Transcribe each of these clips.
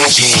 energy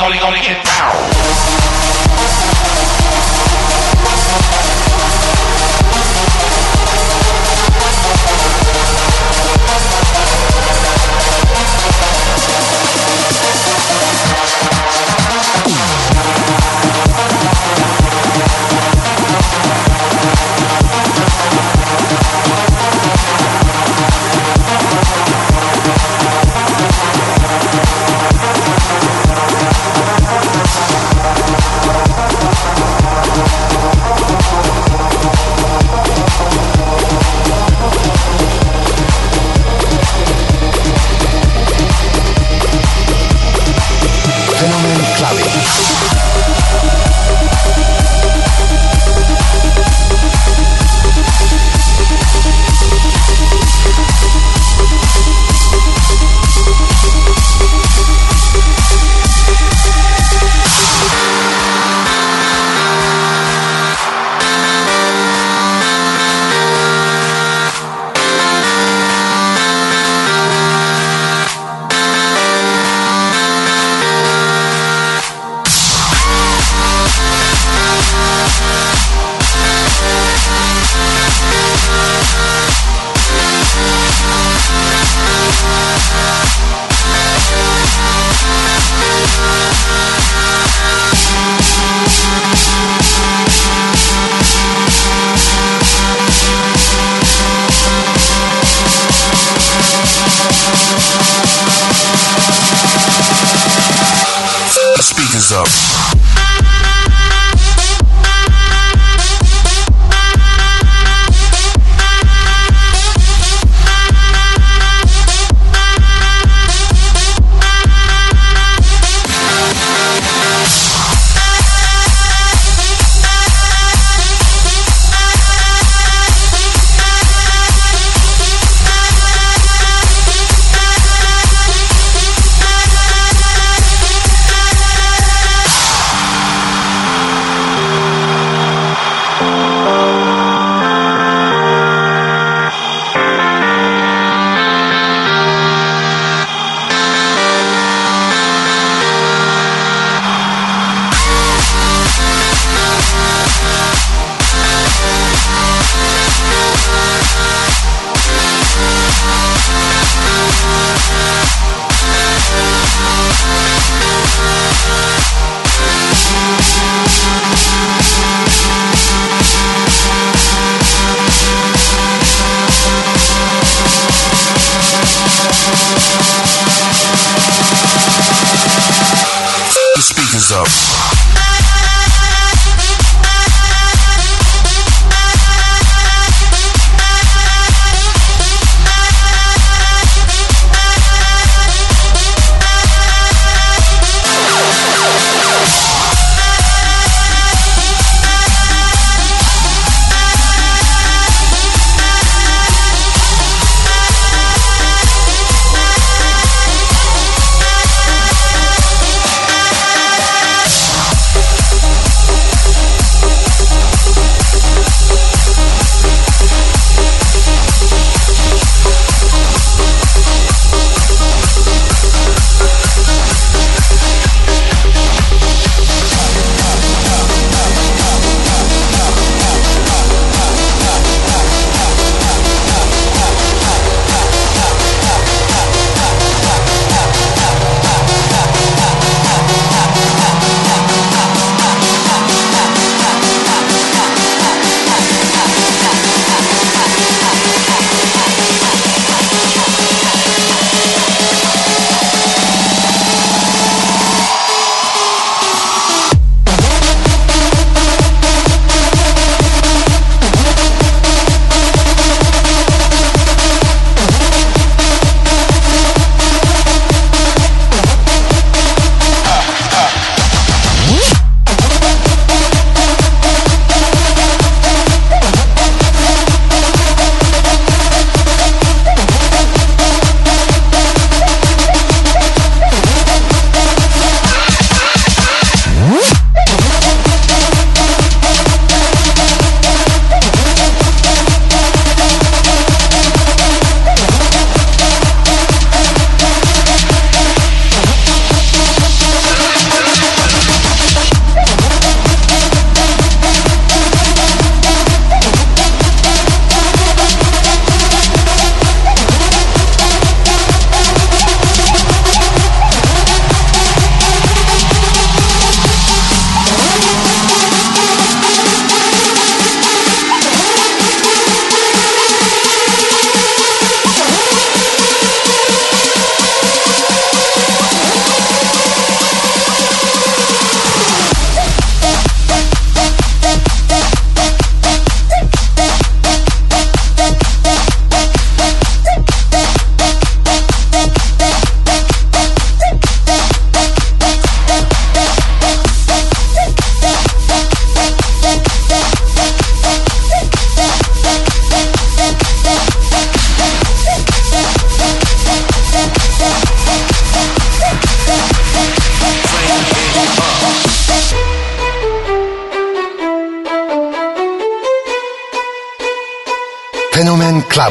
only, only, get down.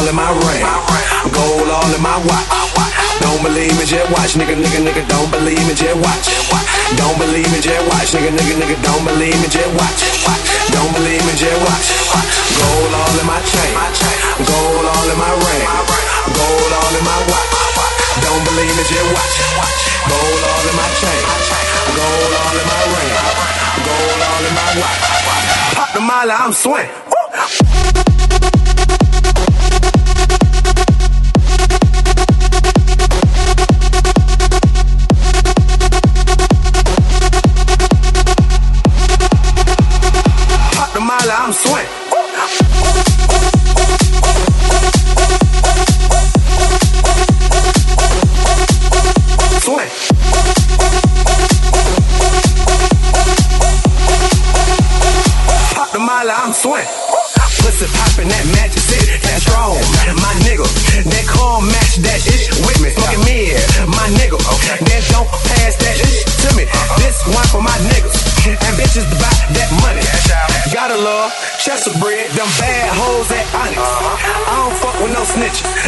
All in my ring. Gold all in my watch. Don't believe me, just watch. Nigga, nigga, nigga, don't believe me, just watch. Don't believe me, just watch. Nigga, nigga, nigga, don't believe me, just watch. Don't believe me, just watch. Gold all in my chain. Gold all in my ring. Gold all in my watch. Don't believe me, just watch. Gold all in my chain. Gold all in my ring. Gold all in my watch. Pop the molly, I'm swing.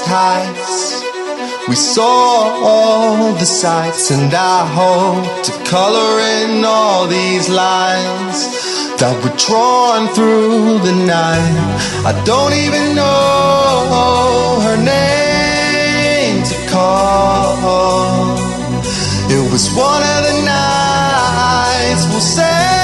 heights. We saw all the sights, and I hope to color in all these lines that were drawn through the night. I don't even know her name to call. It was one of the nights we'll say.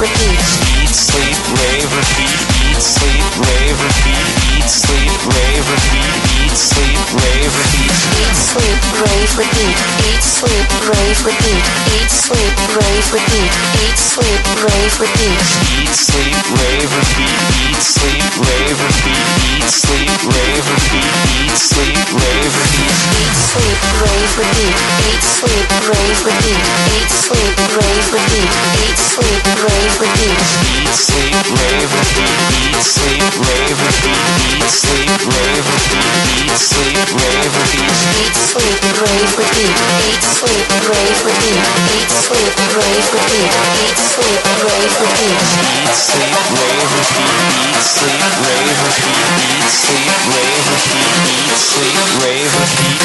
Rave, repeat. Eat, sleep, rave, repeat. Eat, sleep, rave, repeat. Eat, sleep, rave, repeat. Eat, sleep, rave, repeat. Eat, sleep, rave, repeat. Eat, sleep, rave, repeat, eat, sleep, rave, repeat, eat, sleep, rave, repeat. Eat, sleep, rave, repeat, eat, sleep, rave, repeat, eat, sleep, rave, repeat, eat, sleep, rave, repeat. Eat, sleep, rave, repeat, eat, sleep, rave, repeat, eat, sleep, rave, repeat, eat, sleep, rave, repeat. Eat, sleep, rave, repeat, eat, sleep, rave, repeat, eat, sleep, rave, repeat, eat, sleep, rave, repeat. Eat, sleep, rave, repeat, eat, sleep, rave, repeat. Eat, sleep, rave, repeat. Eat, sleep, rave, repeat. Eat, sleep, rave, repeat. Eat, sleep, rave, repeat. Eat, sleep, rave, repeat. Eat, sleep, rave, repeat.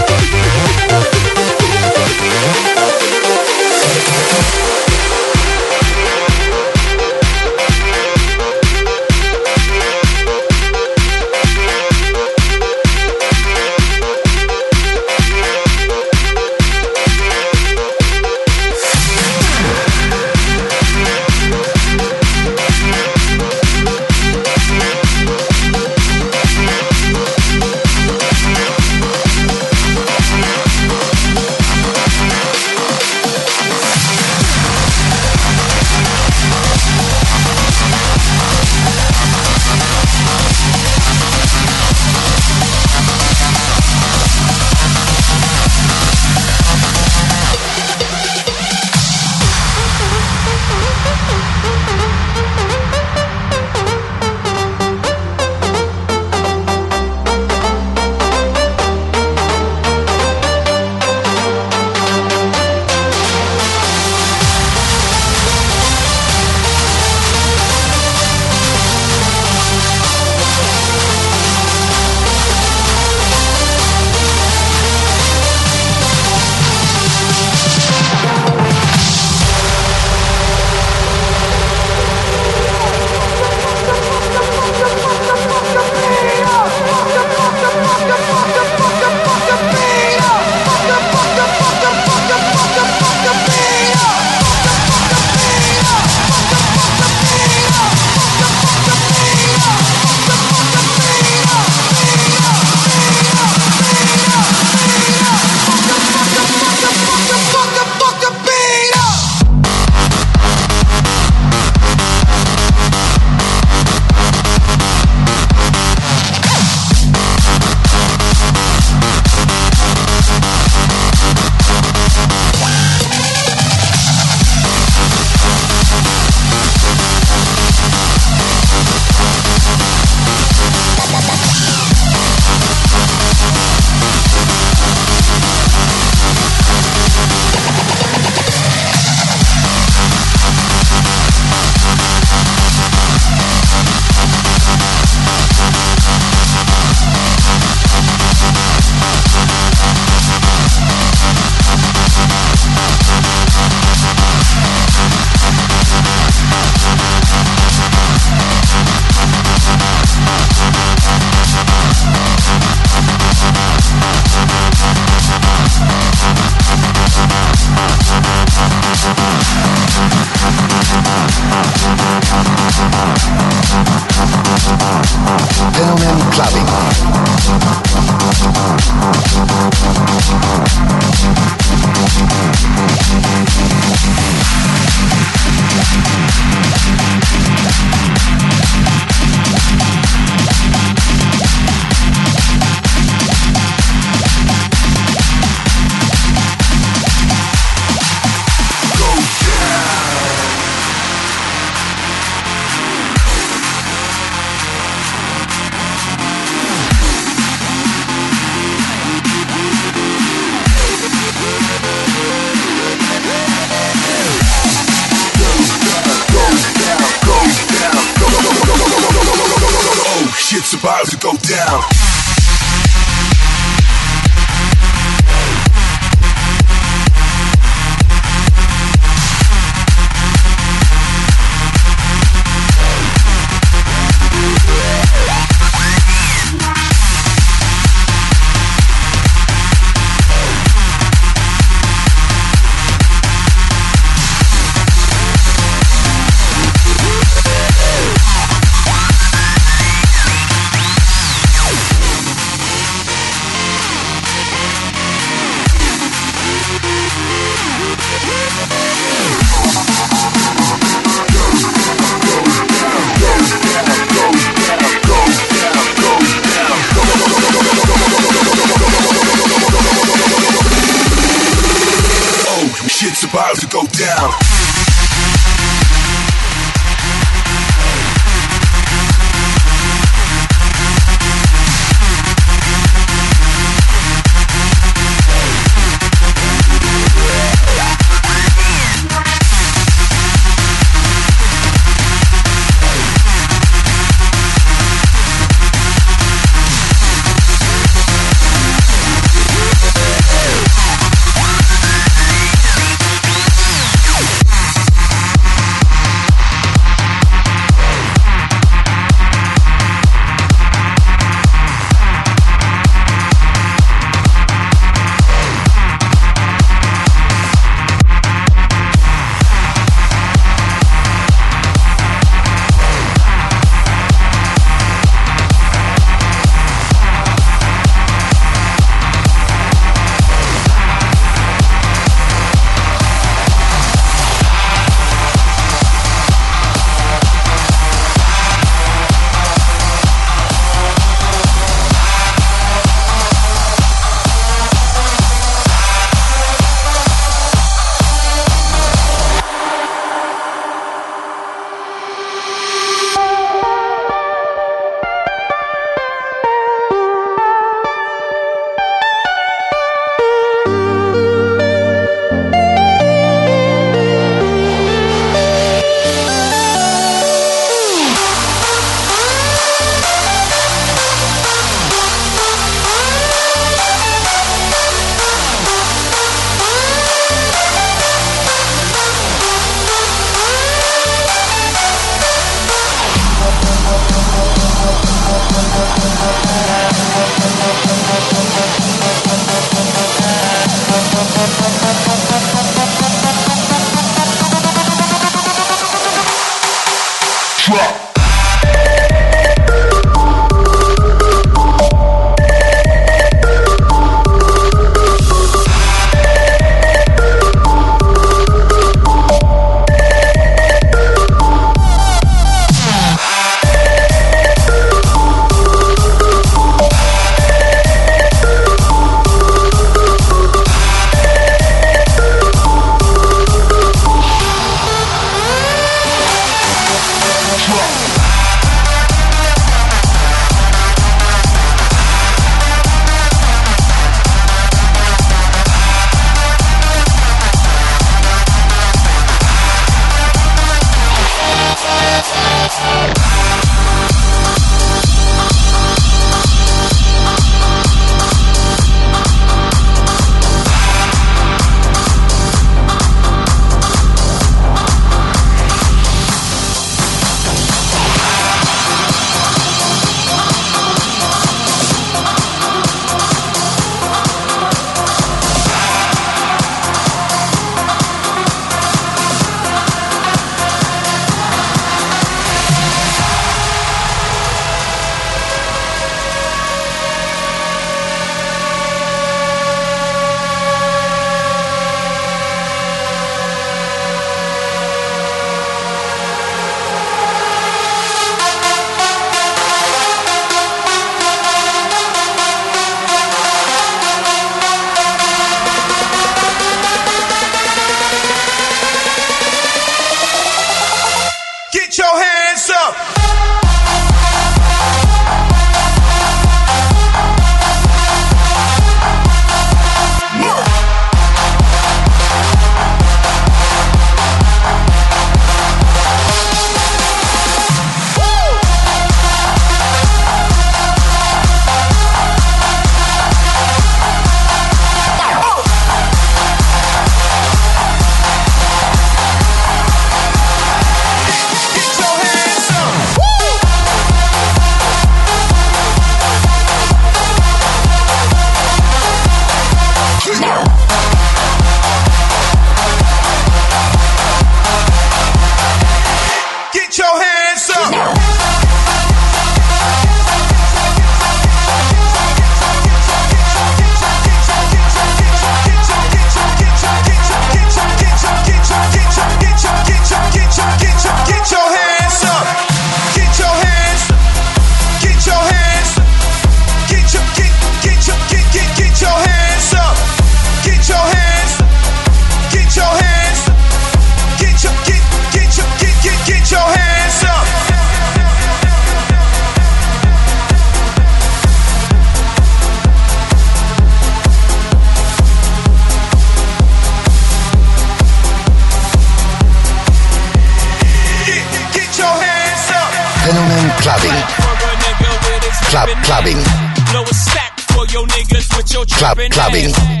clubbing. clubbing.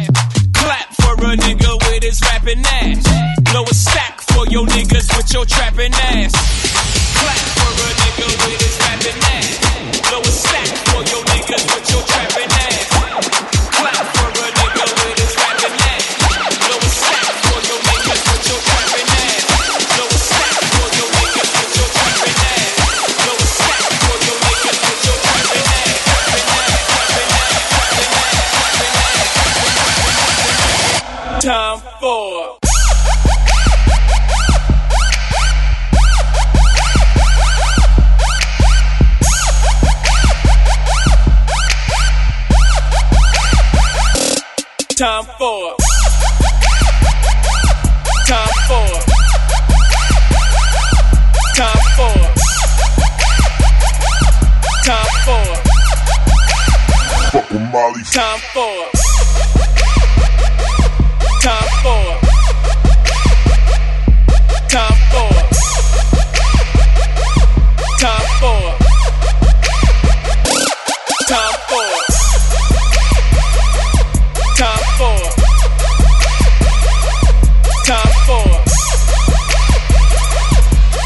four.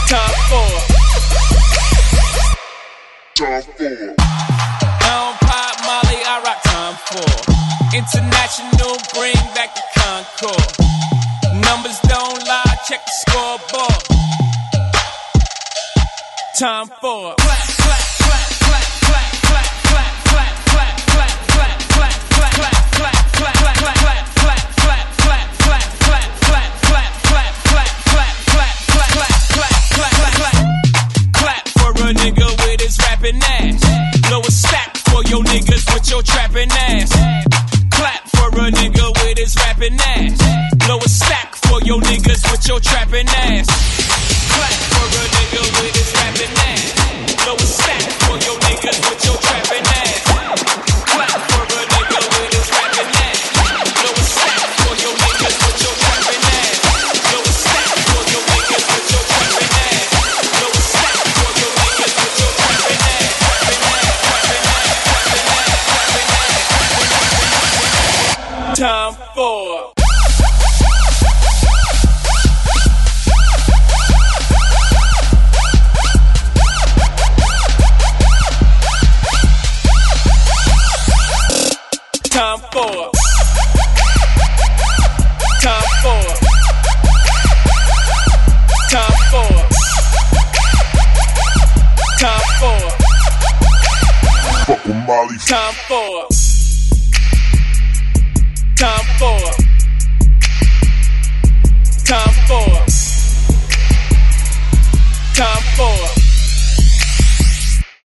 Top four. Top four.